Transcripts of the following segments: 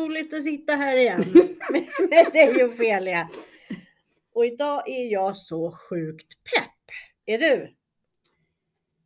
Roligt att sitta här igen med, med dig Ofelia. Och idag är jag så sjukt pepp. Är du?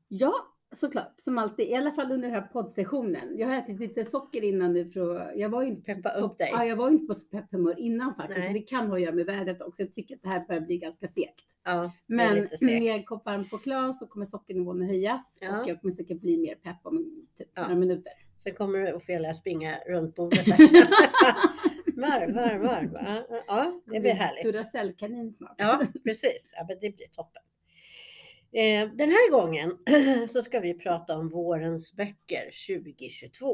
Ja, såklart. Som alltid. I alla fall under den här poddsessionen. Jag har ätit lite socker innan nu för att, jag var ju inte Peppa upp dig. Ja, jag var inte på så pepp humör innan faktiskt. Nej. Så det kan ha att göra med vädret också. Jag tycker att det här börjar bli ganska segt. Ja, Men med en kopp varm choklad så kommer sockernivån att höjas Ja. och jag kommer säkert bli mer pepp om typ Ja. några minuter. Sen kommer Ofelia springa runt bordet där. varv, varv, varv. Ja, Ja, det blir härligt. Duracellkanin snart. Ja, precis. Ja, men det blir toppen. Eh, Den här gången så ska vi prata om vårens böcker 2022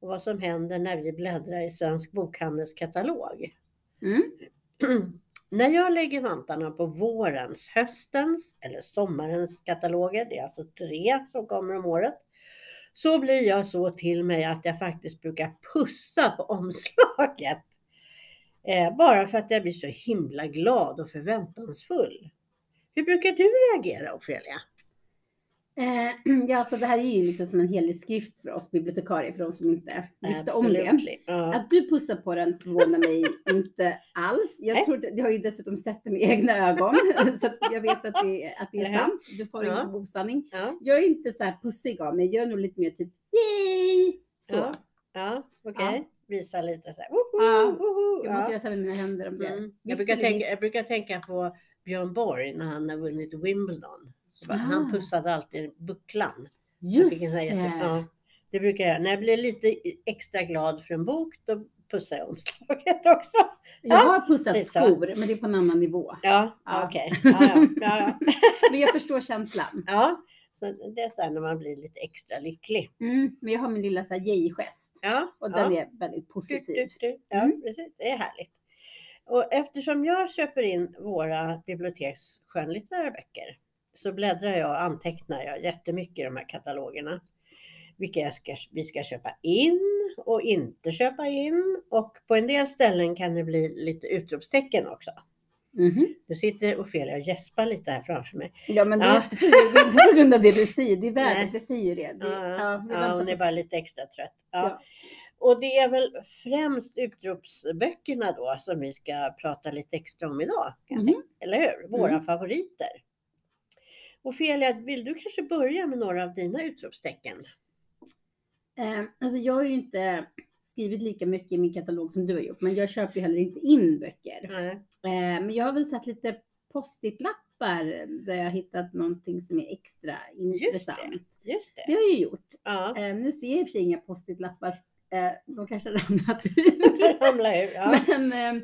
och vad som händer när vi bläddrar i Svensk Bokhandels katalog. Mm. när jag lägger vantarna på vårens, höstens eller sommarens kataloger, det är alltså tre som kommer om året, så blir jag så till mig att jag faktiskt brukar pussa på omslaget. Eh, bara för att jag blir så himla glad och förväntansfull. Hur brukar du reagera Ofelia? Eh, ja, så det här är ju liksom som en helig skrift för oss bibliotekarier, för de som inte visste om det. Absolutely. Ja. Att du pussar på den förvånar mig inte alls. Jag, tror, jag har ju dessutom sett det med egna ögon, så jag vet att det, att det är sant. Du får Ja. inte osanning. Ja, Jag är inte så här pussig av mig, jag är nog lite mer typ yay! Så. Ja, ja okej. Ja. Visa lite så här. Woho, woho, Jag måste ja. göra med mina händer om det. Mm. Jag, brukar tänka, jag brukar tänka på Björn Borg när han har vunnit Wimbledon. Så bara, Ah. Han pussade alltid bucklan. Just det. jätte- ja, det brukar jag. När jag blir lite extra glad för en bok, då pussar jag omslaget också. Jag har pussat skor, men det är på en annan nivå. Ja, Ja. okej. Ja, ja, ja, ja. Men jag förstår känslan. ja, så det är så här när man blir lite extra lycklig. Mm, men jag har min lilla yay-gest Ja, och den är väldigt Du, positiv. du, du. Ja, Mm. precis. Det är härligt. Och eftersom jag köper in våra biblioteks skönlitterära böcker så bläddrar jag och antecknar jag jättemycket i de här katalogerna. Vilka jag ska, vi ska köpa in och inte köpa in. Och på en del ställen kan det bli lite utropstecken också. Nu sitter Ofelia och gäspar lite här framför mig. Ja, men det är Ja. inte på grund av det du säger. Det är vädret, det säger ju det. det Ja, ja, vi ja, väntar hon är bara lite extra trött. Ja. Ja. Och det är väl främst utropsböckerna då som vi ska prata lite extra om idag. Tänka. Eller hur? Våra Mm. favoriter. Ofelia, vill du kanske börja med några av dina utropstecken? Eh, alltså jag har ju inte skrivit lika mycket i min katalog som du har gjort, men jag köper ju heller inte in böcker. Nej. Eh, men jag har väl satt lite post-it-lappar där jag hittat någonting som är extra intressant. Just Det det. har jag ju gjort. Ja, Eh, nu ser jag i och för sig inga post-it-lappar. Eh, de kanske har ramlat ur. ramla ur. Ja, Men eh,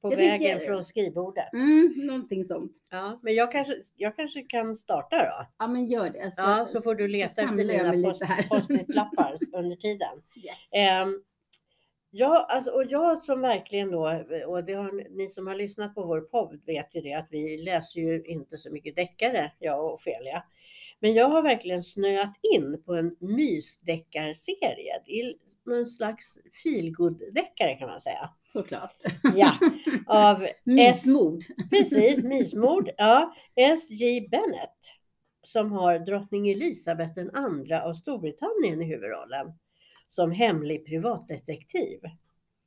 på jag vägen tycker- från skrivbordet. mm, någonting sånt. Ja, men jag kanske, jag kanske kan starta då. Ja, men gör det. Så, Ja, så får du leta efter dina post- post-it-lappar under tiden. Yes. Ehm, ja, alltså, och jag som verkligen då, och det har, ni som har lyssnat på vår podd vet ju det att vi läser ju inte så mycket deckare, jag och Ofelia. Men jag har verkligen snöat in på en mysdeckarserie. Någon slags feelgood-deckare kan man säga. Såklart. Ja, av S, Mysmord. precis, mysmord. Ja, S.J. Bennett som har drottning Elisabeth andra av Storbritannien i huvudrollen som hemlig privatdetektiv.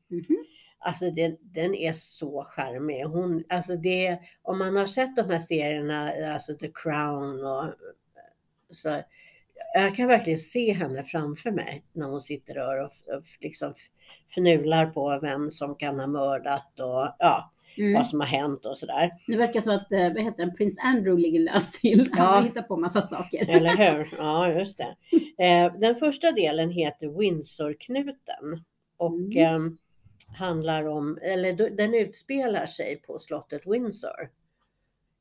Mhm. Alltså den, den är så charmig. Hon, alltså det, om man har sett de här serierna, alltså The Crown och så, jag kan verkligen se henne framför mig när hon sitter där och, och liksom fnular på vem som kan ha mördat och ja, Mm. vad som har hänt och sådär. Det verkar som att, eh, vad heter den, prins Andrew ligger löst till. Han Ja. har hittat på massa saker. Eller hur? Ja, just det. Eh, Den första delen heter Windsorknuten och Mm. eh, handlar om, eller den utspelar sig på slottet Windsor.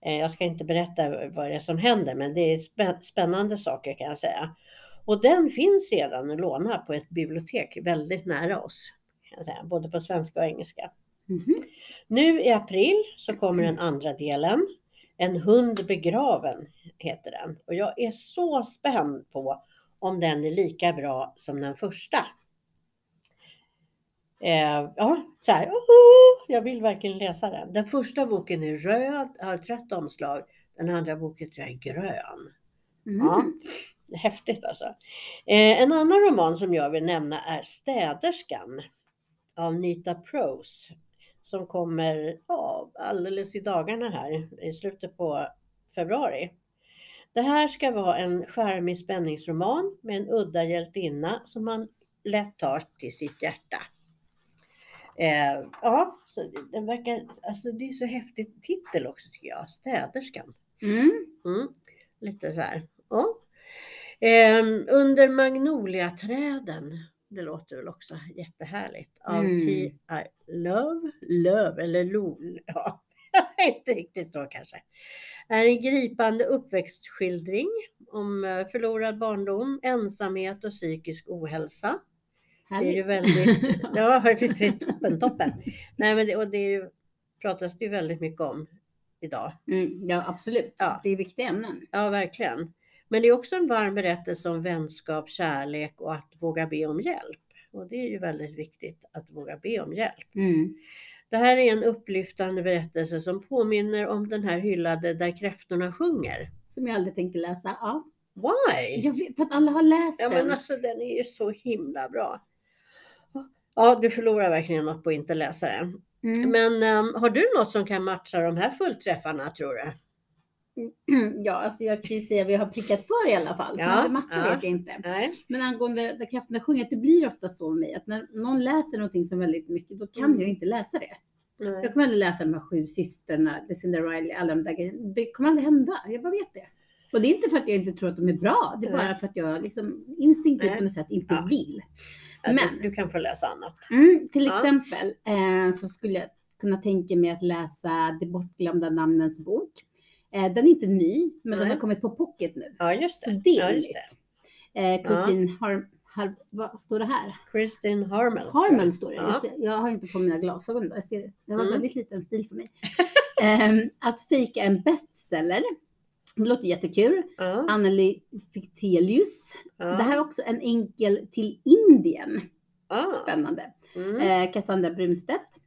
Eh, Jag ska inte berätta vad det är som händer, men det är spä- spännande saker kan jag säga. Och den finns redan att låna på ett bibliotek väldigt nära oss, kan jag säga, både på svenska och engelska. Mhm. Nu i april så kommer den andra delen. En hund begraven heter den. Och jag är så spänd på om den är lika bra som den första. Eh, ja, så här, oho, jag vill verkligen läsa den. Den första boken är röd, har ett rött omslag. Den andra boken tror jag är grön. Mm. Ja. häftigt alltså. Eh, en annan roman som jag vill nämna är Städerskan av Nita Prose som kommer ja, alldeles i dagarna här i slutet på februari. Det här ska vara en charmig spänningsroman med en udda hjältinna som man lätt tar till sitt hjärta. Eh, ja, så den verkar, alltså det är så häftig titel också tycker jag, Städerskan. Mm. Mm, lite så här. Ja. Eh, under magnoliaträden, det låter väl också jättehärligt. Av Mm. T.I. Love, Love eller Lol, ja, inte riktigt så kanske. Är en gripande uppväxtskildring om eh, förlorad barndom, ensamhet och psykisk ohälsa. Det är ju Härligt. väldigt, ja är toppen, toppen. Nej men det, och det är ju, pratas det ju väldigt mycket om idag. Mm, ja, absolut. Ja. Det är viktiga ämnen. Ja, verkligen. Men det är också en varm berättelse om vänskap, kärlek och att våga be om hjälp. Och det är ju väldigt viktigt att våga be om hjälp. Mm. Det här är en upplyftande berättelse som påminner om den här hyllade Där kräftorna sjunger. Som jag aldrig tänkte läsa. Ja. Why? Vet, för att alla har läst Ja den. men alltså den är ju så himla bra. Ja, du förlorar verkligen något på att inte läsa den. Mm. Men ehm, har du något som kan matcha de här fullträffarna tror du? Ja, alltså jag kan ju säga att vi har prickat för i alla fall. Så Ja, om det matchar ja. vet jag inte. Nej. Men angående där krafterna sjunger, det blir ofta så med mig att när någon läser någonting som väldigt mycket, då kan Mm. jag inte läsa det. Nej. Jag kommer aldrig läsa de här sju systrarna, Lucinda Riley, alla de där grejerna. Det kommer aldrig hända. Jag bara vet det. Och det är inte för att jag inte tror att de är bra. Det är bara för att jag liksom instinktivt på något sätt inte Ja. vill. Ja, Men- Du, du kan få läsa annat. Mm, till Ja. exempel eh, så skulle jag kunna tänka mig att läsa De bortglömda namnens bok. Eh, den är inte ny, men den Nej. har kommit på pocket nu. Ja, just Så det. det ja, är just nytt. det. Eh, Kristin Har, Har, vad står det här? Kristin Harmel. Harmel står det. Ja. Jag, ser, jag har inte på mina glasögon. då. Jag ser det. Det var Mm. väldigt liten stil för mig. Ehm, att fika en bestseller. Det låter jättekul. Ja, Anneli Fichtelius. ja. Det här är också en enkel till Indien. ja. Spännande. Mm. Eh, Cassandra Brunstedt.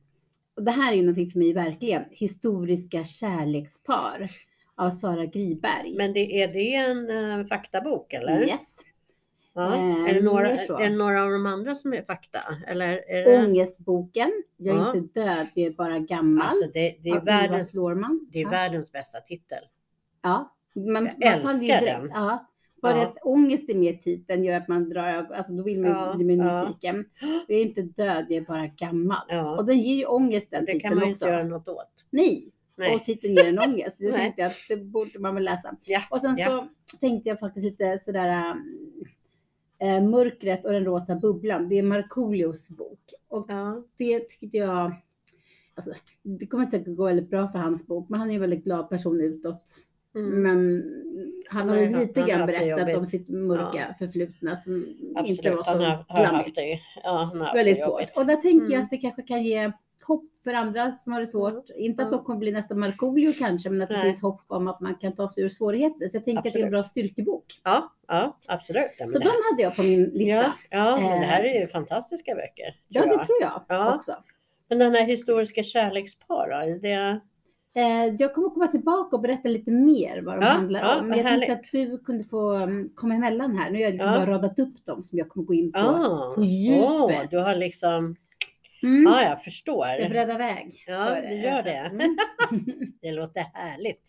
Och det här är ju någonting för mig verkligen. Historiska kärlekspar av Sara Griberg. Men det, är det en uh, faktabok eller? Yes. Ja. Eh, är, det några, är det några av de andra som är fakta? Eller är det... Ångestboken. Jag är Ja. inte död, jag är bara gammal. Alltså det, det är, världens, det är världens bästa titel. Ja, man, Jag man älskar direkt. den. Ja. Bara Ja. att ångest är med i titeln gör att man drar alltså då vill man ju Ja, bli med ja. Jag är inte död, jag är bara gammal. Ja. Och den ger ju ångest den Det kan titeln man ju också. inte göra något åt. Nej, Nej. och titeln ger en ångest. Det tänkte jag att det borde man väl läsa. Ja. Och sen så tänkte jag faktiskt lite sådär äh, Mörkret och den rosa bubblan. Det är Markoolios bok. Och det tyckte jag, alltså, det kommer säkert gå väldigt bra för hans bok, men han är en väldigt glad person utåt. Mm. Men han har ju lite grann det berättat om sitt mörka förflutna som inte Absolut. var så har, glammigt. det. Ja, han har haft Väldigt det svårt. Och där tänkte jag Mm. att det kanske kan ge hopp för andra som har det svårt. Inte att Ja. de kommer bli nästa Markoolio kanske, men att det Nej. finns hopp om att man kan ta sig ur svårigheter. Så jag tänker att det är en Absolut. bra styrkebok. Ja, ja absolut. Ja, Så det de hade jag på min lista. Ja, ja det här Eh. är ju fantastiska böcker. Ja, tror det jag. tror jag Ja. också. Men den här historiska kärlekspar då? är Det, Eh, jag kommer komma tillbaka och berätta lite mer vad de Ja, handlar ja, om. Men jag tänkte att du kunde få um, komma emellan här. Nu har jag liksom Ja. bara radat upp dem som jag kommer gå in på. ah, på djupet. åh, du har liksom, Mm. ja jag förstår. Jag breddar väg. Ja, du gör det. Mm. Det låter härligt.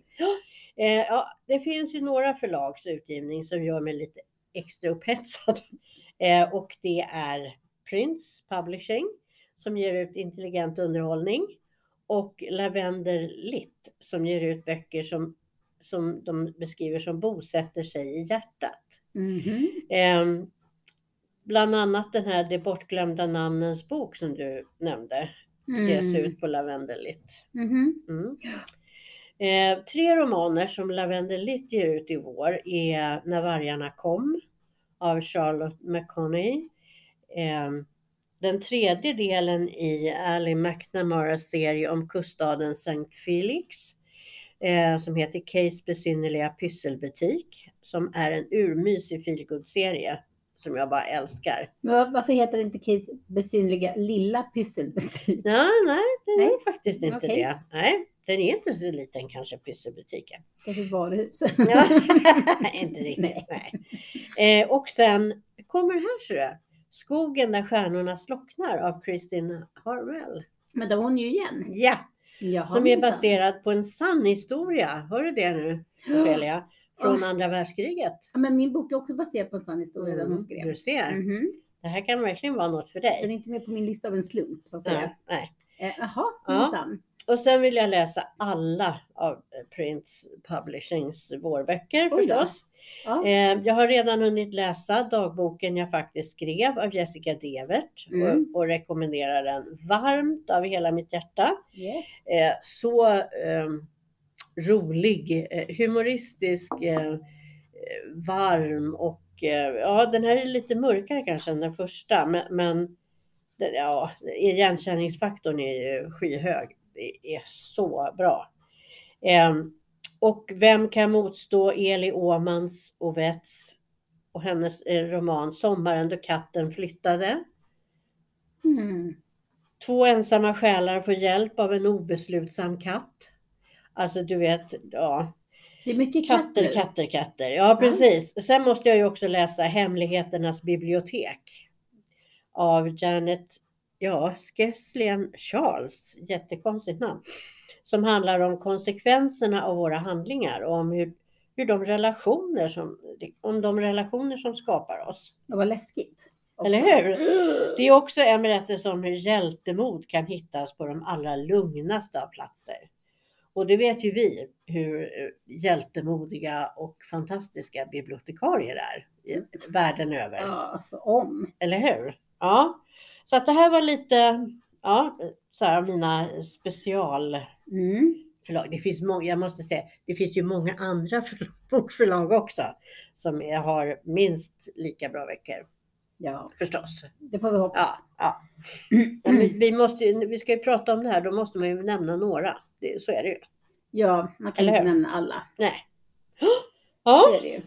Eh, ja, det finns ju några förlags utgivning som gör mig lite extra upphetsad. Eh, och det är Prince Publishing som ger ut intelligent underhållning och Lavender Litt som ger ut böcker som, som de beskriver som bosätter sig i hjärtat. Mhm. Eh, bland annat den här De bortglömda namnens bok som du nämnde ges Mm. ut på Lavender Litt. Mhm. Mm. Eh, tre romaner som Lavender Litt ger ut i vår är När vargarna kom av Charlotte McConney. Eh, den tredje delen i Ali McNamaras serie om kuststaden St. Felix eh, som heter Case besynnerliga pysselbutik som är en urmysig feelgood-serie som jag bara älskar. Men varför heter det inte Kids besynliga lilla pysselbutik? Ja, nej, den Nej, är faktiskt inte okej. det. Nej, den är inte så liten kanske, pysselbutiken. Kanske varuhus? Ja, inte riktigt. Nej. Nej. Eh, och sen kommer här ser du. Skogen där stjärnorna slocknar av Kristin Harwell. Men det var hon ju igen. Ja, Jaha, som är baserad på en sann historia. Hör du det nu, Ophelia? Från andra världskriget. Ja, men min bok är också baserad på en sann historia den hon skrev. Mm, Du ser, Mhm. det här kan verkligen vara något för Den är dig. inte med på min lista av en slump så att säga. Nej, nej. Eh, Jaha, Ja. Och sen vill jag läsa alla av Prince Publishings vårböcker förstås. Ja. Eh, Jag har redan hunnit läsa dagboken jag faktiskt skrev av Jessica Devert Mm. och, och rekommenderar den varmt av hela mitt hjärta. Yes. Eh, Så eh, rolig, humoristisk, eh, eh, varm och eh, ja, den här är lite mörkare kanske än den första, men, men ja, igenkänningsfaktorn är ju skyhög. Det är så bra. Och vem kan motstå Eli Åmans Ovets och hennes eh, roman Sommaren då katten flyttade? Mm. Två ensamma själar får hjälp av en obeslutsam katt. Alltså du vet, ja, Det är mycket katt katter, nu. katter, katter. Ja, precis. Sen måste jag ju också läsa Hemligheternas bibliotek av Janet, ja, Skeslien Charles, jättekonstigt namn, som handlar om konsekvenserna av våra handlingar och om hur, hur de relationer som, om de relationer som skapar oss. Det var läskigt. också. Eller hur? Det är också en berättelse om hur hjältemod kan hittas på de allra lugnaste av platser. Och det vet ju vi hur eh, hjältemodiga och fantastiska bibliotekarier är världen över. Ja, alltså om. Eller hur? Ja. Så att det här var lite, ja, så här mina special Mm. förlag. Det finns många, jag måste säga, det finns ju många andra för- bokförlag också som har minst lika bra veckor Ja, förstås. det får vi hoppas. Ja, ja. Vi, måste, vi ska ju prata om det här, då måste man ju nämna några. Det, så är det ju. Ja, man kan Eller inte hur? nämna alla. Nej. Så Ja, är det ju.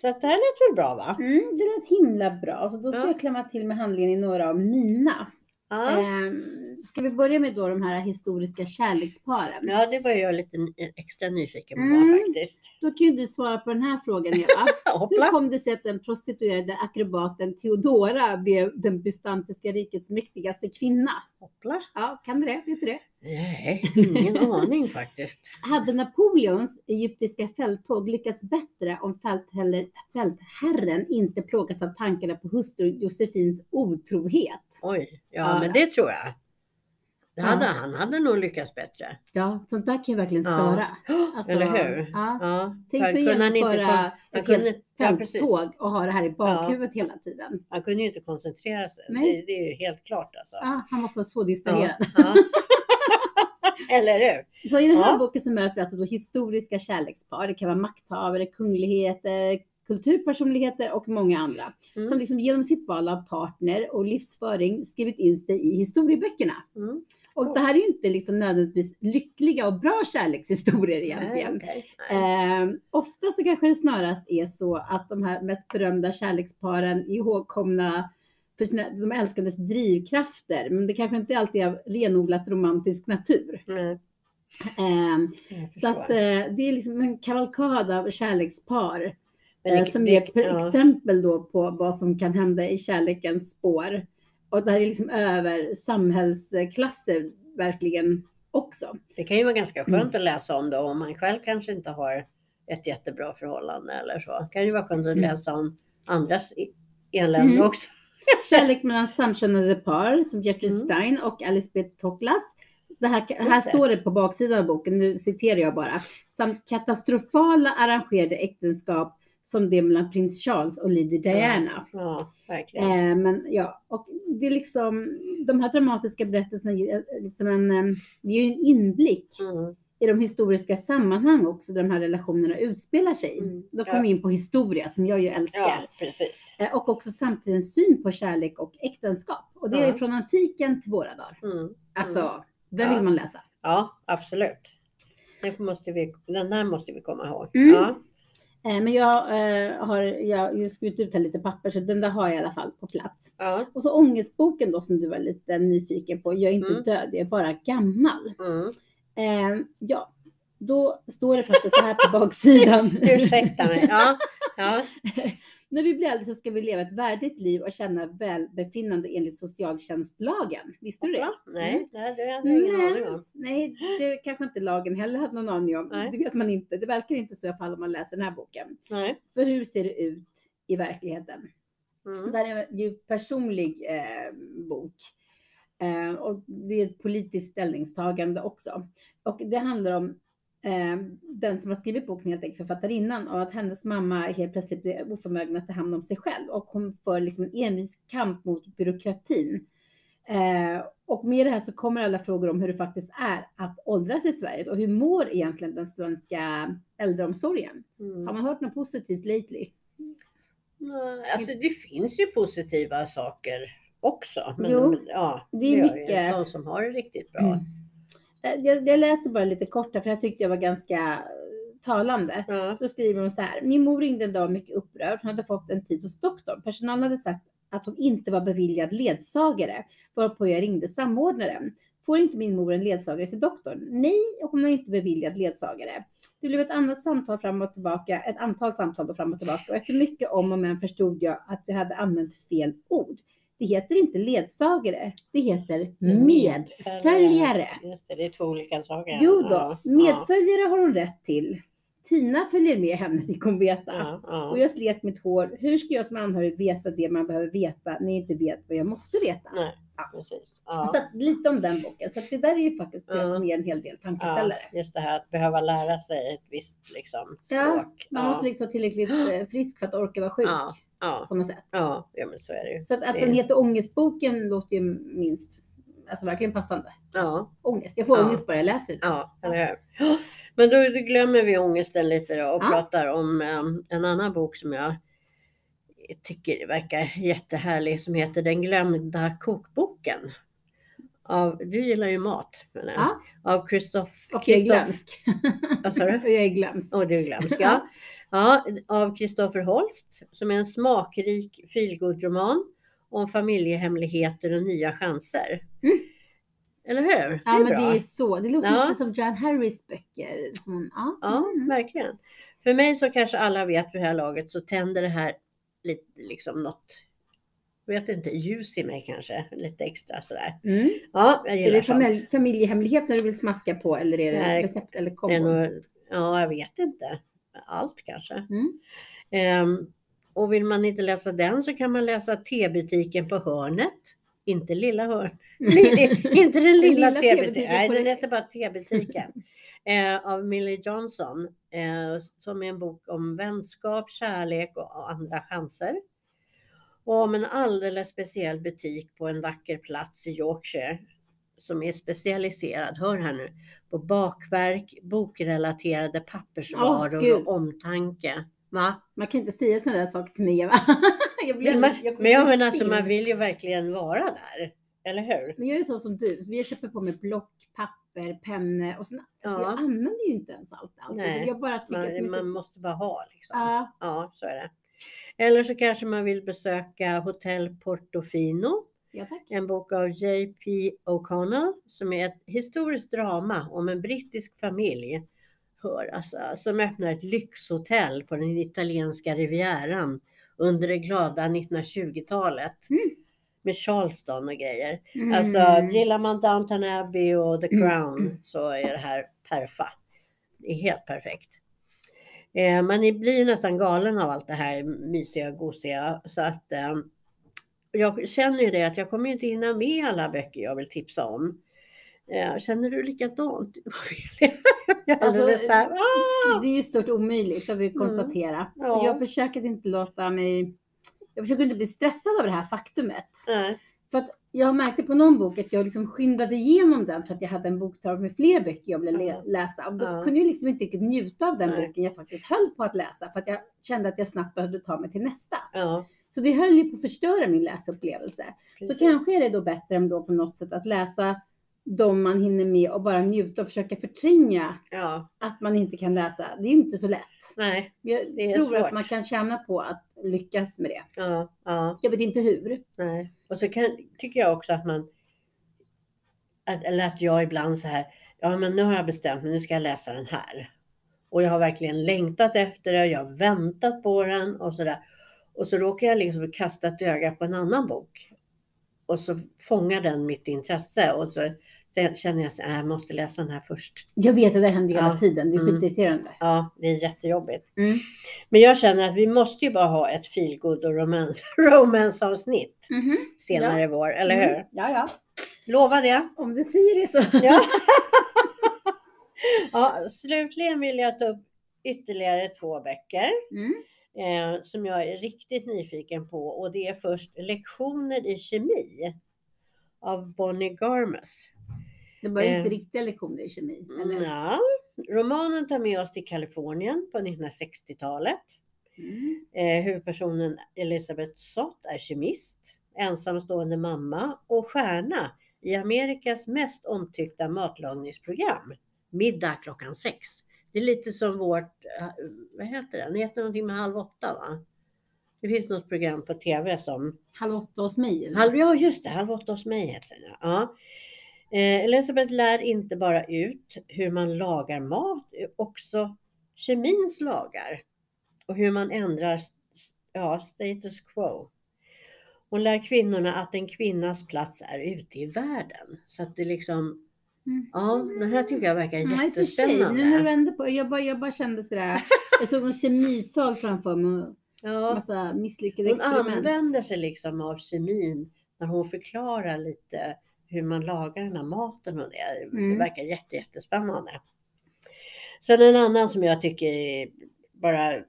så att det här lät väl bra va? Mm, det lät himla bra. Så då ska Ja. jag klämma till med handlingen i några av mina. Ja, Ehm, ska vi börja med då de här historiska kärleksparen? ja det var jag lite extra nyfiken på Mm. faktiskt. Då kan ju du svara på den här frågan Eva. Hur kom det sig att den prostituerade akrobaten Theodora blev den bystantiska rikets mäktigaste kvinna? Hoppla. Ja, kan du det? Vet du det? Nej, ingen aning faktiskt. Hade Napoleons egyptiska fälttåg lyckats bättre om fältherren inte plågas av tankarna på hustru Josefins otrohet? Oj, ja, Ja. men det tror jag. Det Ja. hade, Han hade nog lyckats bättre. Ja, sånt där kan ju verkligen Ja. störa. Alltså, Eller hur? Ja. Ja, Tänk dig genomföra ett kunde- helt ja, fälttåg och ha det här i bakhuvudet hela tiden. Han kunde ju inte koncentrera sig. Nej. Det, det är ju helt klart alltså. Ja, han måste vara så distraherad. Eller hur? Så i den här Ja. boken så möter vi alltså då historiska kärlekspar. Det kan vara makthavare, kungligheter, kulturpersonligheter och många andra. Mm. Som liksom genom sitt val av partner och livsföring skrivit in sig i historieböckerna. Mm. Och det här är ju inte liksom nödvändigtvis lyckliga och bra kärlekshistorier egentligen. Nej. Nej. Eh, ofta så kanske det snarast är så att de här mest berömda kärleksparen är ihågkomna för sina, de älskandes drivkrafter, men det kanske inte alltid är av renodlat romantisk natur. Nej, Eh, så att eh, det är liksom en kavalkad av kärlekspar eh, det- som det- ger per ja. exempel då på vad som kan hända i kärlekens spår. Och det här är liksom över samhällsklasser verkligen också. Det kan ju vara ganska Mm. skönt att läsa om då om man själv kanske inte har ett jättebra förhållande eller så. Det kan ju vara skönt att Mm. läsa om andras elände Mm. också. Kärlek mellan samkönade par som Gertrude Mm. Stein och Alice B. Toklas. Det här, här står det på baksidan av boken, nu citerar jag bara. Samt katastrofala arrangerade äktenskap som det mellan prins Charles och Lady Diana. Ja, verkligen. Eh, men ja, och det är liksom, de här dramatiska berättelserna ger liksom en, eh, det ger ju en inblick Mm. I de historiska sammanhang också där de här relationerna utspelar sig. Mm. Då kommer Ja. vi in på historia som jag ju älskar. Ja. Eh, Och också samtidens syn på kärlek och äktenskap. Och det är Ja. från antiken till våra dagar. Mm. Alltså, den Ja. vill man läsa. Ja, absolut. Den, måste vi, den där måste vi komma ihåg. Mm. Ja. Eh, Men jag eh, har jag skrivit ut här lite papper så den där har jag i alla fall på plats. Ja. Och så ångestboken då som du var lite nyfiken på. Jag är inte Mm. död, jag är bara gammal. Mm. Eh, ja, då står det faktiskt så här på baksidan. Ursäkta mig. Ja. Ja. När vi blir äldre så ska vi leva ett värdigt liv och känna välbefinnande enligt socialtjänstlagen. Visste du det? Va? Nej, Mm. det hade jag ingen Nej. aning om. Nej, det kanske inte lagen heller hade någon aning om. Nej. Det vet man inte. Det verkar inte så i alla fall om man läser den här boken. Nej. För hur ser det ut i verkligheten? Mm. Det här är en personlig eh, bok. Eh, och det är ett politiskt ställningstagande också. Och det handlar om eh, den som har skrivit boken, helt enkelt författarinnan, och att hennes mamma helt plötsligt blir oförmögen att ta hand om sig själv. Och hon för liksom en envis kamp mot byråkratin. Eh, och med det här så kommer alla frågor om hur det faktiskt är att åldras i Sverige och hur mår egentligen den svenska äldreomsorgen? Mm. Har man hört något positivt lately? Nej, Alltså det finns ju positiva saker också. Men Jo, ja, det är mycket. De som har det riktigt bra. Mm. Jag, jag läser bara lite kort här, för jag tyckte jag var ganska eh, talande. Ja. Då skriver hon så här. Min mor ringde en dag mycket upprörd. Hon hade fått en tid hos doktorn. Personalen hade sagt att hon inte var beviljad ledsagare. Varpå jag ringde samordnaren. Får inte min mor en ledsagare till doktorn? Nej, hon är inte beviljad ledsagare. Det blev ett annat samtal fram och tillbaka, ett antal samtal då fram och tillbaka och efter mycket om och men förstod jag att vi hade använt fel ord. Det heter inte ledsagare, det heter medföljare. Just det, det är två olika saker. Jo då, Ja, medföljare har hon rätt till. Tina följer med henne, fick hon veta. Ja, ja, Och jag slet mitt hår. Hur ska jag som anhörig veta det man behöver veta när jag inte vet vad jag måste veta? Nej, Ja. precis. Så att, lite om den boken. Så det där är ju faktiskt Ja. kommer ge en hel del tankeställare. just det här att behöva lära sig ett visst liksom, språk. Man måste liksom vara tillräckligt eh, frisk för att orka vara sjuk ja, på något sätt. ja, ja, men så är det ju. Så att, att den heter Ångestboken låter ju minst, alltså verkligen passande. Ja, Ångest, jag får Ja. ångest bara jag läser det. ja, eller hur? Men då glömmer vi ångesten lite då och Ja. pratar om em, en annan bok som jag tycker verkar jättehärlig som heter Den glömda kokboken. Av, du gillar ju mat. jag. Ja. Av Christoph... Och jag är glömsk. Vad sa du? Och jag är glömsk. Och du är glömsk, ja. ja. Av Kristoffer Holst som är en smakrik feelgood-roman om familjehemligheter och nya chanser. Mm. Eller hur? Ja, det är men bra. det är så. Det låter Ja. lite som Jan Harris böcker. Som ja. Ja, Mm. verkligen. För mig så kanske alla vet vid det här laget så tänder det här lite liksom något, vet inte, ljus i mig kanske, lite extra sådär. Mm. Ja, jag Är gillar det sånt. familj, familjehemlighet när du vill smaska på eller är det Nej, recept eller Det är kombo? ja, jag vet inte. Allt kanske. Mm. Ehm, och vill man inte läsa den så kan man läsa T-butiken på hörnet. Inte lilla hörn. inte den lilla lilla T-butiken. Nej, den heter bara T-butiken. eh, av Millie Johnson. Eh, som är en bok om vänskap, kärlek och andra chanser. Och om en alldeles speciell butik på en vacker plats i Yorkshire. Som är specialiserad, hör här nu, på bakverk, bokrelaterade pappersvaror Gud. och omtanke. Va? Man kan inte säga sådana där saker till mig Eva. jag blir, Men, jag men jag menar alltså, man vill ju verkligen vara där. Eller hur? Men jag är så som du. Vi köper på mig block, papper, pennor och sen, alltså Ja. jag använder ju inte ens allt. allt. Nej, Jag bara tycker att det är Man, så... man måste bara ha liksom. Ja, Ja, så är det. Eller så kanske man vill besöka Hotel Portofino, ja, en bok av J.P. O'Connell som är ett historiskt drama om en brittisk familj hör, alltså, som öppnar ett lyxhotell på den italienska rivieran under det glada 1920-talet. Mm. Med Charleston och grejer. Mm. Alltså gillar man Downton Abbey och The Mm. Crown så är det här perfa. Det är helt perfekt. Eh, är- blir ju nästan galen av allt det här mysiga och gosiga så att eh, jag känner ju det att jag kommer inte hinna med alla böcker jag vill tipsa om. Eh, känner du likadant? Alltså, här, ah! Det är ju stort omöjligt, har vi konstaterat. Ja. Och Jag försöker inte låta mig... Jag försöker inte bli stressad av det här faktumet. Nej. För att jag märkte på någon bok att jag liksom skyndade igenom den för att jag hade en boktavla med fler böcker jag ville le- Ja. läsa. Och då Ja. kunde jag liksom inte riktigt njuta av den boken jag faktiskt höll på att läsa. För att jag kände att jag snabbt behövde ta mig till nästa. Så det höll ju på att förstöra min läsupplevelse. precis. Så kanske är det då bättre ändå på något sätt att läsa de man hinner med och bara njuta och försöka förtränga Ja, att man inte kan läsa. Det är inte så lätt. nej, Jag tror svårt. att man kan tjäna på att lyckas med det. ja, ja. Jag vet inte hur. Nej. Och så kan, tycker jag också att man, att, eller att jag ibland så här, ja men nu har jag bestämt mig, nu ska jag läsa den här. Och jag har verkligen längtat efter det, jag har väntat på den och sådär. Och så råkar jag liksom kasta ett öga på en annan bok. Och så fångar den mitt intresse och så känner jag att jag måste läsa den här först. Jag vet att det händer hela Ja. tiden. Det är Mm. skitirriterande. Ja, det är jättejobbigt. Mm. Men jag känner att vi måste ju bara ha ett feelgood och romance, romance-avsnitt Mhm. senare i vår, eller Mm. hur? Ja, ja. Lova det. Om du säger det så. Ja. ja, slutligen vill jag ta upp ytterligare två böcker Mm. Eh, som jag är riktigt nyfiken på och det är först Lektioner i kemi av Bonnie Garmus. Det var inte Eh. riktiga lektioner i kemi. Eller? Ja, romanen tar med oss till Kalifornien på 1960-talet. Mm. Eh, huvudpersonen Elisabeth Sott är kemist, ensamstående mamma och stjärna i Amerikas mest omtyckta matlagningsprogram, Middag klockan sex. Det är lite som vårt, eh, vad heter det, det heter någonting med halv åtta va? Det finns något program på tv som, Halv åtta hos mig. halv, ja just det, halv åtta hos mig heter den. Ja. Eh, Elisabeth lär inte bara ut hur man lagar mat, också kemins lagar och hur man ändrar ja, status quo. Hon lär kvinnorna att en kvinnas plats är ute i världen. Så att det liksom, Mm. ja, den här tycker jag verkar Nej, för sig. Nu jättespännande. vände på jag bara, jag bara kände sådär. Jag såg en kemisal framför mig. och Ja, Massa misslyckade hon experiment. använder sig liksom av kemin när hon förklarar lite hur man lagar den här maten och det. Det Mm. verkar jätte, jättespännande. Sen en annan som jag tycker bara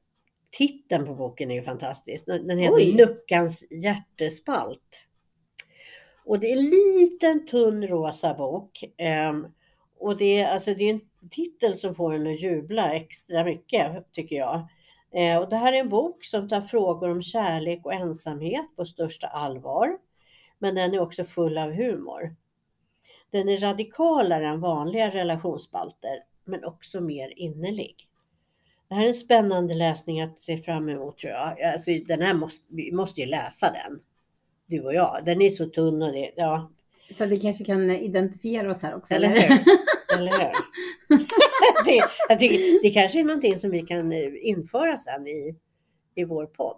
titeln på boken är ju fantastisk. Den den heter Oj. Nuckans hjärtespalt. Och det är en liten tunn rosa bok. Ehm, och det är, alltså, det är en titel som får en att jubla extra mycket tycker jag. Eh, och det här är en bok som tar frågor om kärlek och ensamhet på största allvar. Men den är också full av humor. Den är radikalare än vanliga relationsspalter, men också mer innerlig. Det här är en spännande läsning att se fram emot tror jag. Alltså, den här måste, vi måste ju läsa den. Du och jag. Den är så tunn och det, ja, För vi kanske kan identifiera oss här också. eller hur? Eller hur? det, jag tycker, det kanske är någonting som vi kan eh, införa sen i, i vår podd.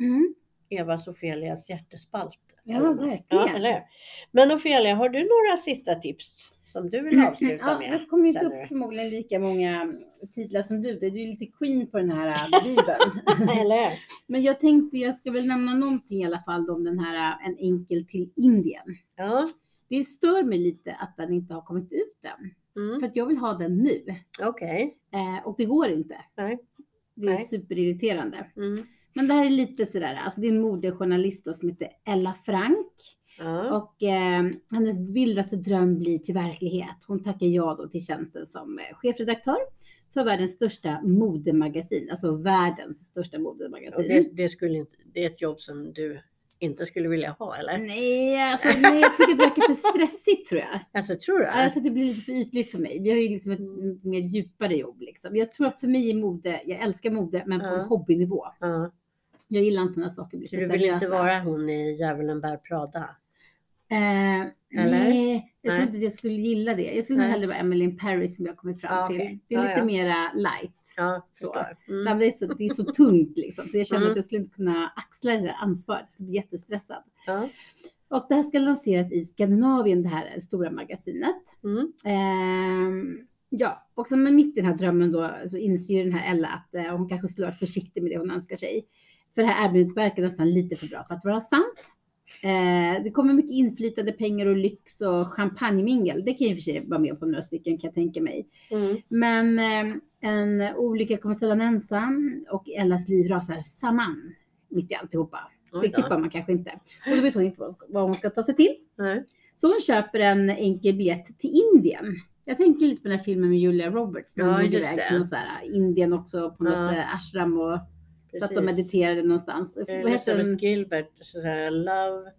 Mm. Eva Sofelias hjärtespalt. Ja, verkligen. Ja, eller? Men Ofelia, har du några sista tips som du vill avsluta ja, med? Det kommer inte upp förmodligen lika många titlar som du. Du är ju lite queen på den här äh, bibeln. Eller? Men jag tänkte jag ska väl nämna någonting i alla fall om den här äh, En enkel till Indien. Ja. Det stör mig lite att den inte har kommit ut än. Mm. För att jag vill ha den nu. Okej. Eh, och det går inte. Nej. Det är Nej. superirriterande. Mm. Men det här är lite sådär, alltså det är en modejournalist som heter Ella Frank. Ja. Och eh, hennes vildaste dröm blir till verklighet. Hon tackar ja då till tjänsten som eh, chefredaktör för världens största modemagasin, alltså världens största modemagasin. det, det, skulle inte, det är ett jobb som du inte skulle vilja ha, eller? Nej, alltså, nej, jag tycker det verkar för stressigt tror jag. Alltså, tror du? Ja, Jag tror att det blir lite för ytligt för mig. Vi har ju liksom ett mer djupare jobb. Liksom. Jag tror att för mig är mode, jag älskar mode, men på en hobbynivå. Ja. Jag gillar inte när saker blir för du vill inte seriösa. vara hon i Djävulen bär Prada? Eh, nej, jag tror inte att jag skulle gilla det. Jag skulle nog hellre vara Emily in Paris som jag kommit fram Ja, till. Det är Ja, lite ja. mera light. Ja, Så. Mm. Men Det, är så, det är så tungt liksom, så jag känner Mm. att jag skulle inte kunna axla det där ansvaret. Jag skulle bli jättestressad. Ja. Och det här ska lanseras i Skandinavien, det här stora magasinet. Mm. Ehm, ja, och sen mitt i den här drömmen då så inser ju den här Ella att eh, hon kanske skulle vara försiktig med det hon önskar sig. För det här erbjudandet verkar nästan lite för bra för att vara sant. Eh, det kommer mycket inflytande, pengar och lyx och champagnemingel. Det kan jag i och för sig vara med på några stycken kan jag tänka mig. Mm. Men eh, en olycka kommer ställa henne ensam och Ellas liv rasar samman mitt i alltihopa. Det tippar man kanske inte. Och då vet hon inte vad hon ska, ta sig till. Nej. Så hon köper en enkel biljett till Indien. Jag tänker lite på den här filmen med Julia Roberts. När Ja, just iväg det. till någon så här, Indien också på något Ja. eh, ashram och satt och Precis. mediterade någonstans. Elisabeth den? Gilbert, så här, Love,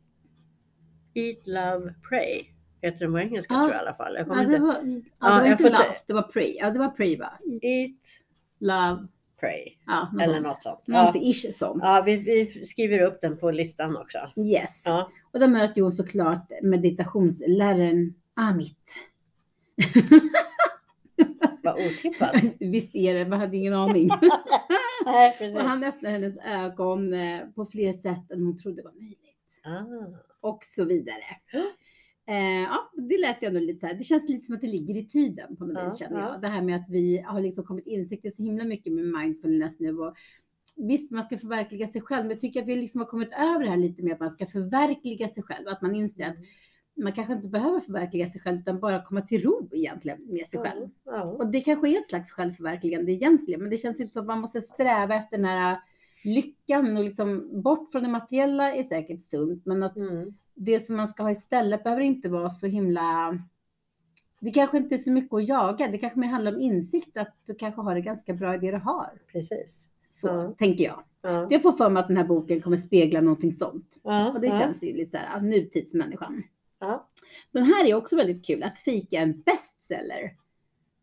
Eat, Love, Pray. Heter den på engelska Ja. tror jag i alla fall. Jag Ja, det var, ja, det Ja, var inte Love, det var Pray. Ja, det var Pray va? Eat, Love, Pray. ja, något Eller sånt. något sånt. Ja, Någonting ish sånt. ja vi, vi skriver upp den på listan också. Yes. Ja. Och där möter hon såklart meditationsläraren Amit. Vad otippat. Visst är det, man hade ingen aning. Nej, precis. och han öppnade hennes ögon eh, på fler sätt än hon trodde var möjligt. Ah. Och så vidare. Eh, ja, det lät ju ändå lite så här. Det känns lite som att det ligger i tiden på något Ja, vis känner ja. jag. Det här med att vi har liksom kommit insikter så himla mycket med mindfulness nu. Och visst, man ska förverkliga sig själv, men jag tycker att vi liksom har kommit över det här lite med att man ska förverkliga sig själv. Att man inser att man kanske inte behöver förverkliga sig själv, utan bara komma till ro egentligen med sig själv. Ja. Och det kanske är ett slags självförverkligande egentligen, men det känns inte som att man måste sträva efter den här lyckan och liksom bort från det materiella är säkert sunt, men att Mm. det som man ska ha istället behöver inte vara så himla... Det kanske inte är så mycket att jaga, det kanske mer handlar om insikt, att du kanske har det ganska bra i det du har. Precis. Så Ja. tänker jag. Ja. Jag får för mig att den här boken kommer spegla någonting sånt. Ja. Och det ja. känns ju lite så här, nutidsmänniskan. Ja. Den här är också väldigt kul, att fika en bestseller.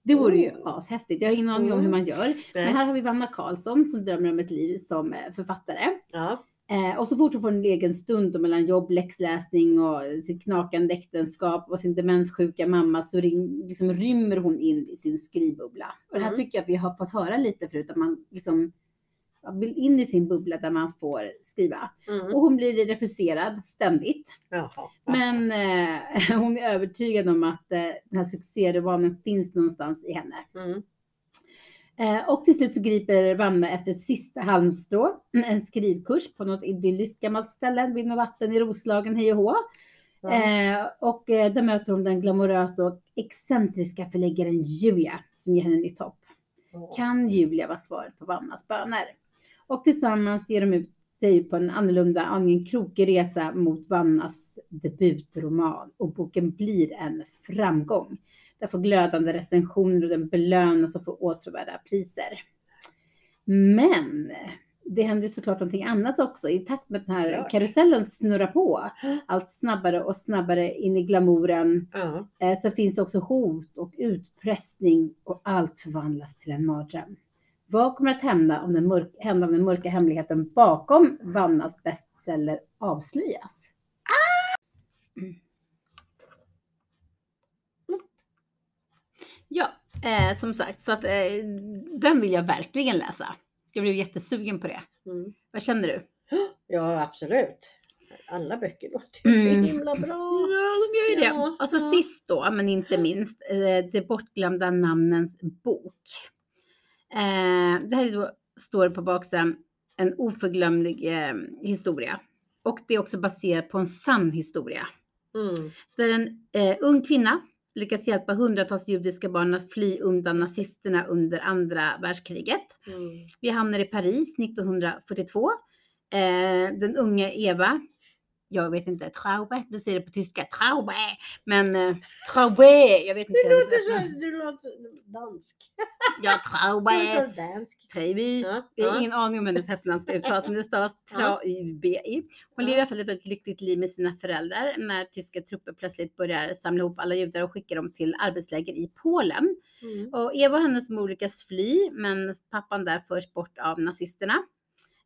Det vore ju Oh. ashäftigt. Jag har ingen aning om Mm. hur man gör. Men Nej. här har vi Vanna Karlsson som drömmer om ett liv som eh, författare. Ja. Eh, och så fort hon får en egen stund då mellan jobb, läxläsning och sitt knakande äktenskap och sin demenssjuka mamma så rim, liksom rymmer hon in i sin skrivbubbla. Och det här Mm. tycker jag att vi har fått höra lite förut, att man liksom in i sin bubbla där man får skriva. Mm. Och hon blir refuserad ständigt. Jaha. Men eh, hon är övertygad om att eh, den här succéromanen finns någonstans i henne. Mm. Eh, och till slut så griper Vanna efter ett sista halmstrå, en skrivkurs på något idylliskt gammalt ställe vid något vatten i Roslagen, hej och hå. Eh, och eh, där möter hon den glamorösa och excentriska förläggaren Julia som ger henne nytt hopp. Kan Julia vara svaret på Vannas böner? Och tillsammans ger de ut sig på en annorlunda, aningen krokig resa mot Vannas debutroman. Och boken blir en framgång. Där får glödande recensioner och den belönas och får åtråvärda priser. Men det händer såklart någonting annat också i takt med att den här Klart. karusellen snurrar på allt snabbare och snabbare in i glamouren eh, så finns det också hot och utpressning och allt förvandlas till en mardröm. Vad kommer att hända om den, mörk, hända om den mörka hemligheten bakom Vannas bestseller avslöjas? Ja, eh, som sagt, så att eh, den vill jag verkligen läsa. Jag blev jättesugen på det. Mm. Vad känner du? ja, absolut. Alla böcker låter ju Mm. så himla bra. Ja, de gör ju det. Ja, och så ja. sist då, men inte minst, eh, Det bortglömda namnens bok. Eh, det här är då, står på baksidan en oförglömlig eh, historia. Och det är också baserat på en sann historia. Mm. Där en eh, ung kvinna lyckas hjälpa hundratals judiska barn att fly undan nazisterna under andra världskriget. Mm. Vi hamnar i Paris 1942. Eh, den unga Eva, jag vet inte, Traube, du säger det på tyska, Traube, men eh, Traube, jag vet inte ens. låter så, låter dansk. Ja, Traube, låter dansk. Traube. Ja, Jag har ja. ingen aning om hennes efternamn ska uttalas, men det stavas Traubi. Hon lever i alla fall ett väldigt lyckligt liv med sina föräldrar när tyska trupper plötsligt börjar samla ihop alla judar och skicka dem till arbetsläger i Polen. Mm. Och Eva och hennes mor lyckas fly, men pappan där förs bort av nazisterna.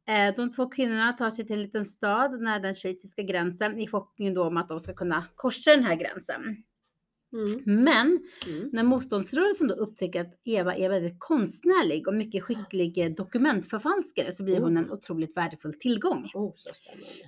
Eh, de två kvinnorna tar sig till en liten stad nära den schweiziska gränsen i förhoppningen då om att de ska kunna korsa den här gränsen. Mm. Men Mm. när motståndsrörelsen då upptäcker att Eva är väldigt konstnärlig och mycket skicklig eh, dokumentförfalskare så blir hon en otroligt värdefull tillgång. Oh, så.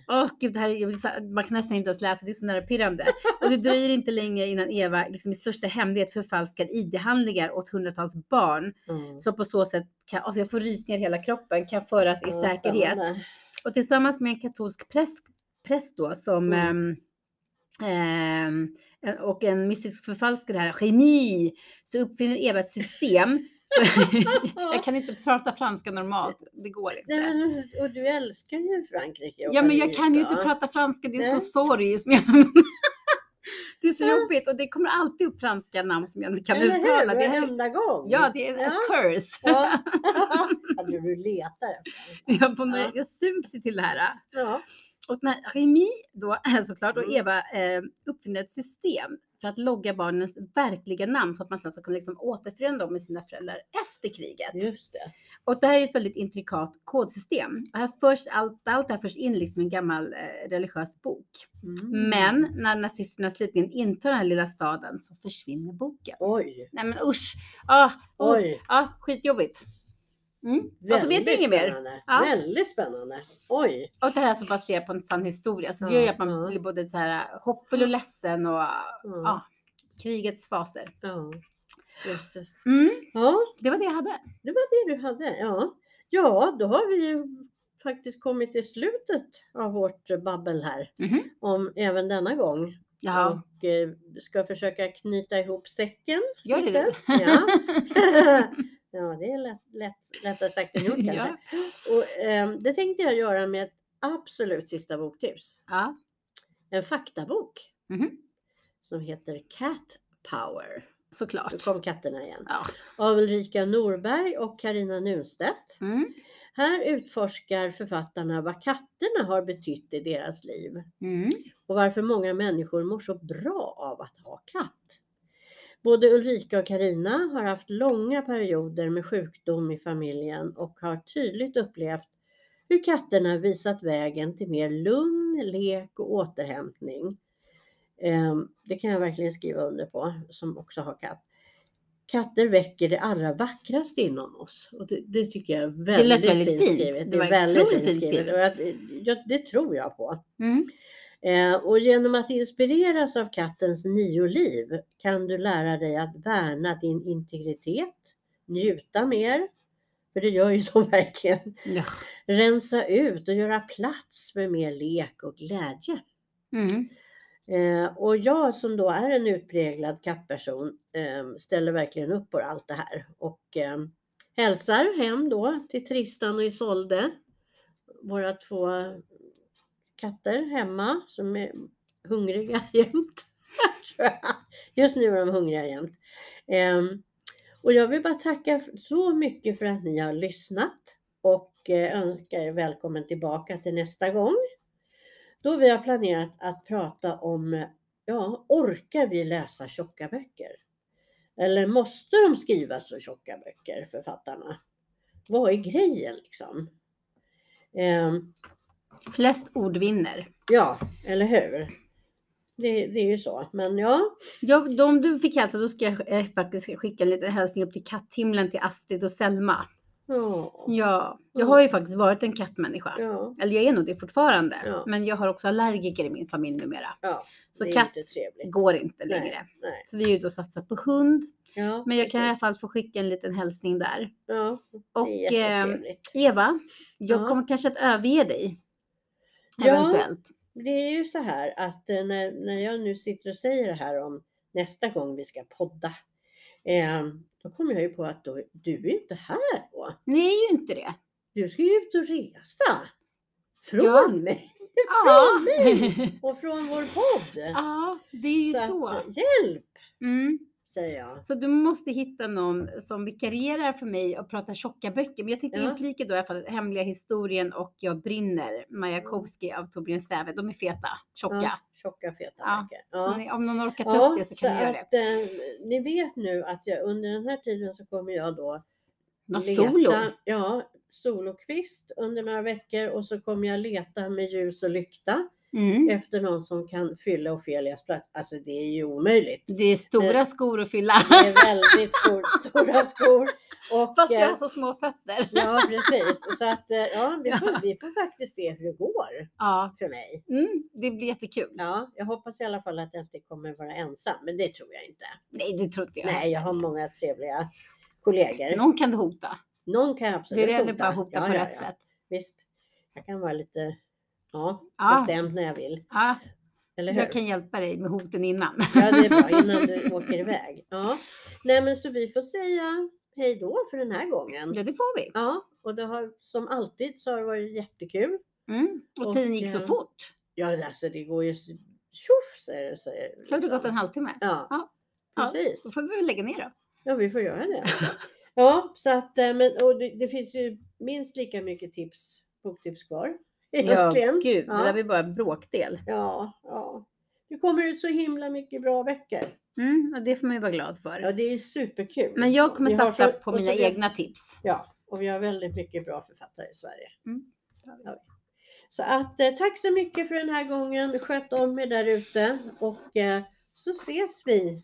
Åh gud, det här, man kan nästan inte ens läsa, det är så nervpirrande. Och det dröjer inte länge innan Eva liksom i största hemlighet förfalskar ID-handlingar åt hundratals barn. Mm. Så på så sätt kan, alltså jag får rysningar i hela kroppen, kan föras i säkerhet. spännande. Och tillsammans med en katolsk präst, präst då som Mm. ehm, ehm, och en mystisk förfalskare här, Chemi, så uppfinner Eva ett system. jag kan inte prata franska normalt, det går inte. Nej, men, och du älskar ju Frankrike Ja, men jag kan ju inte prata franska, det står sorg. Som jag... det är så jobbigt och det kommer alltid upp franska namn som jag inte kan Eller hur? uttala. Det är, Varenda gång. ja, det är Ja. a curse. Ja. Du letar efter. jag, Ja. jag sugs till det här. Ja. Och när Remi då såklart och Mm. Eva eh, uppfinner ett system för att logga barnens verkliga namn så att man sen ska kunna liksom återförena dem med sina föräldrar efter kriget. Just det. Och det här är ett väldigt intrikat kodsystem. Och här förs allt, allt det här förs in liksom i en gammal eh, religiös bok. Mm. Men när nazisterna slutligen intar den här lilla staden så försvinner boken. Oj, Nej men usch! Ah, oh, oj. ah, skitjobbigt. Mm. Och så vet vi Väldigt inget mer. spännande. Ja. Väldigt spännande. Oj. Och det här är alltså baserat på en sann historia. Så det gör ju att man blir både så här hoppfull och ledsen och Ja. ja, krigets faser. Just det. Mm, Ja, det var det jag hade. det var det du hade. Ja, ja då har vi ju faktiskt kommit till slutet av vårt babbel här. Mhm. Om även denna gång. Ja, Och eh, ska försöka knyta ihop säcken. gör det du? Ja. ja, det är lätt, lätt, lättare sagt än gjort kanske. ja. Och, ehm, det tänkte jag göra med ett absolut sista boktips. ja. En faktabok Mhm. som heter Cat Power. Såklart. Nu kom katterna igen. Ja. Av Ulrika Norberg och Karina Nunstedt. Mm. Här utforskar författarna vad katterna har betytt i deras liv Mm. och varför många människor mår så bra av att ha katt. Både Ulrika och Karina har haft långa perioder med sjukdom i familjen och har tydligt upplevt hur katterna visat vägen till mer lugn, lek och återhämtning. Ehm, Det kan jag verkligen skriva under på som också har katt. Katter väcker det allra vackraste inom oss och det, det tycker jag är väldigt, lät väldigt fint skrivet. Det var väldigt otroligt fint skrivet och jag, jag, det tror jag på. Mm. Eh, och genom att inspireras av kattens nio liv kan du lära dig att värna din integritet, njuta mer, för det gör ju de verkligen, Ja. rensa ut och göra plats för mer lek och glädje. Mm. Eh, och jag som då är en utpräglad kattperson eh, ställer verkligen upp på allt det här och eh, hälsar hem då till Tristan och Isolde, våra två katter hemma som är hungriga jämt. Just nu är de hungriga jämt. Ehm, och jag vill bara tacka så mycket för att ni har lyssnat och eh, önskar er välkommen tillbaka till nästa gång. Då vi har planerat att prata om, ja, orkar vi läsa tjocka böcker? Eller måste de skriva så tjocka böcker, författarna? Vad är grejen liksom? Ehm, Flest ord vinner. ja, eller hur? Det, det är ju så, men ja. Ja, om du fick hälsa då ska jag eh, faktiskt skicka en liten hälsning upp till katthimlen till Astrid och Selma. Ja, Ja, jag har ju faktiskt varit en kattmänniska. ja, Eller jag är nog det fortfarande. Ja. Men jag har också allergiker i min familj numera. ja. Så katt inte går inte längre. Nej. Så vi är ute och satsar på hund. Ja, Men jag kan i alla precis. fall få skicka en liten hälsning där. Och eh. Eva, jag Ja. kommer kanske att överge dig. Ja. Eventuellt. Det är ju så här att eh, när, när jag nu sitter och säger det här om nästa gång vi ska podda. Eh, då kommer jag ju på att då, du är inte här då. Nej, är ju inte det. Du ska ju ut och resa. Från Ja. mig Ja. mig. och från vår podd. ja, det är ju så. så. Att, hjälp, Mm. Säger jag. Så du måste hitta någon som vikarierar för mig och pratar tjocka böcker. Men jag tänkte Ja. inflika då i alla fall Hemliga historien och Jag brinner, Majakowski av Torbjörn Säve. De är feta, tjocka. Ja, tjocka feta Ja, böcker. Så ni, om någon orkar ta upp det så kan ni göra det. att, eh, ni vet nu att jag, under den här tiden så kommer jag då Vad solo. Ja, solokvist under några veckor och så kommer jag leta med ljus och lykta Mm. efter någon som kan fylla Ofelias plats. Alltså det är ju omöjligt. Det är stora Eh, skor att fylla. Det är väldigt stor, stora skor. Och, Fast jag eh, har så små fötter. Ja, precis. Så att eh, ja, vi får, vi får faktiskt se hur det går Ja, för mig. mm, det blir jättekul. Ja, jag hoppas i alla fall att jag inte kommer vara ensam, men det tror jag inte. Nej, det tror inte jag. Nej, jag har många trevliga kollegor. Någon kan du hota. Någon kan jag absolut Det gäller bara att hota Ja, på ja, rätt sätt. Visst, jag kan vara lite ja, Ja. bestämd när jag vill. Ja, Eller hur? jag kan hjälpa dig med hoten innan. Ja, det är bra innan du åker iväg. Ja. Nej, men så vi får säga hej då för den här gången. Ja, det får vi. Ja, och det har som alltid så har det varit jättekul. Mm. Och, Och, tiden gick så eh, fort. Ja, alltså det går ju tjoff säger det. säger Så har det gått en halvtimme. Ja, Ja. Ja, precis. Då får vi väl lägga ner då. Ja, vi får göra det. Ja, så att, eh, men och det, det finns ju minst lika mycket tips, boktips kvar. Ja, Egentligen. gud. Ja. Det där blir bara en bråkdel. Ja, ja. Det kommer ut så himla mycket bra böcker. Mm, och det får man ju vara glad för. Ja, det är superkul. Men jag kommer Vi satsa så- på mina vi- egna tips. Ja, och vi har väldigt mycket bra författare i Sverige. Mm. Ja. Så att eh, tack så mycket för den här gången. Sköt om er där ute och eh, så ses vi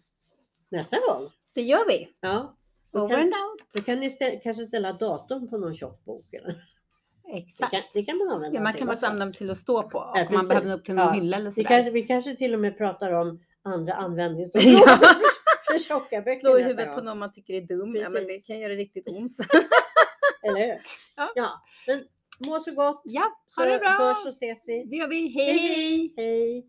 nästa gång. Det gör vi. Ja, Over kan, and out. då kan ni stä- kanske ställa datum på någon tjock bok. Eller? Det, Exakt. kan, det kan man använda. Ja, man kan bara också. använda dem till att stå på. Ja, om man behöver upp till någon Ja. hylla eller Vi sådär. kanske, vi kanske till och med pratar om andra användningsområden Ja. för tjocka böcker Slå i huvudet gång. på någon man tycker är dum. Ja, men det kan göra riktigt ont. Eller hur? Ja. ja. Men må så gott. ja, Så ha det bra. hörs och ses vi. Det gör vi. hej. hej. Hej.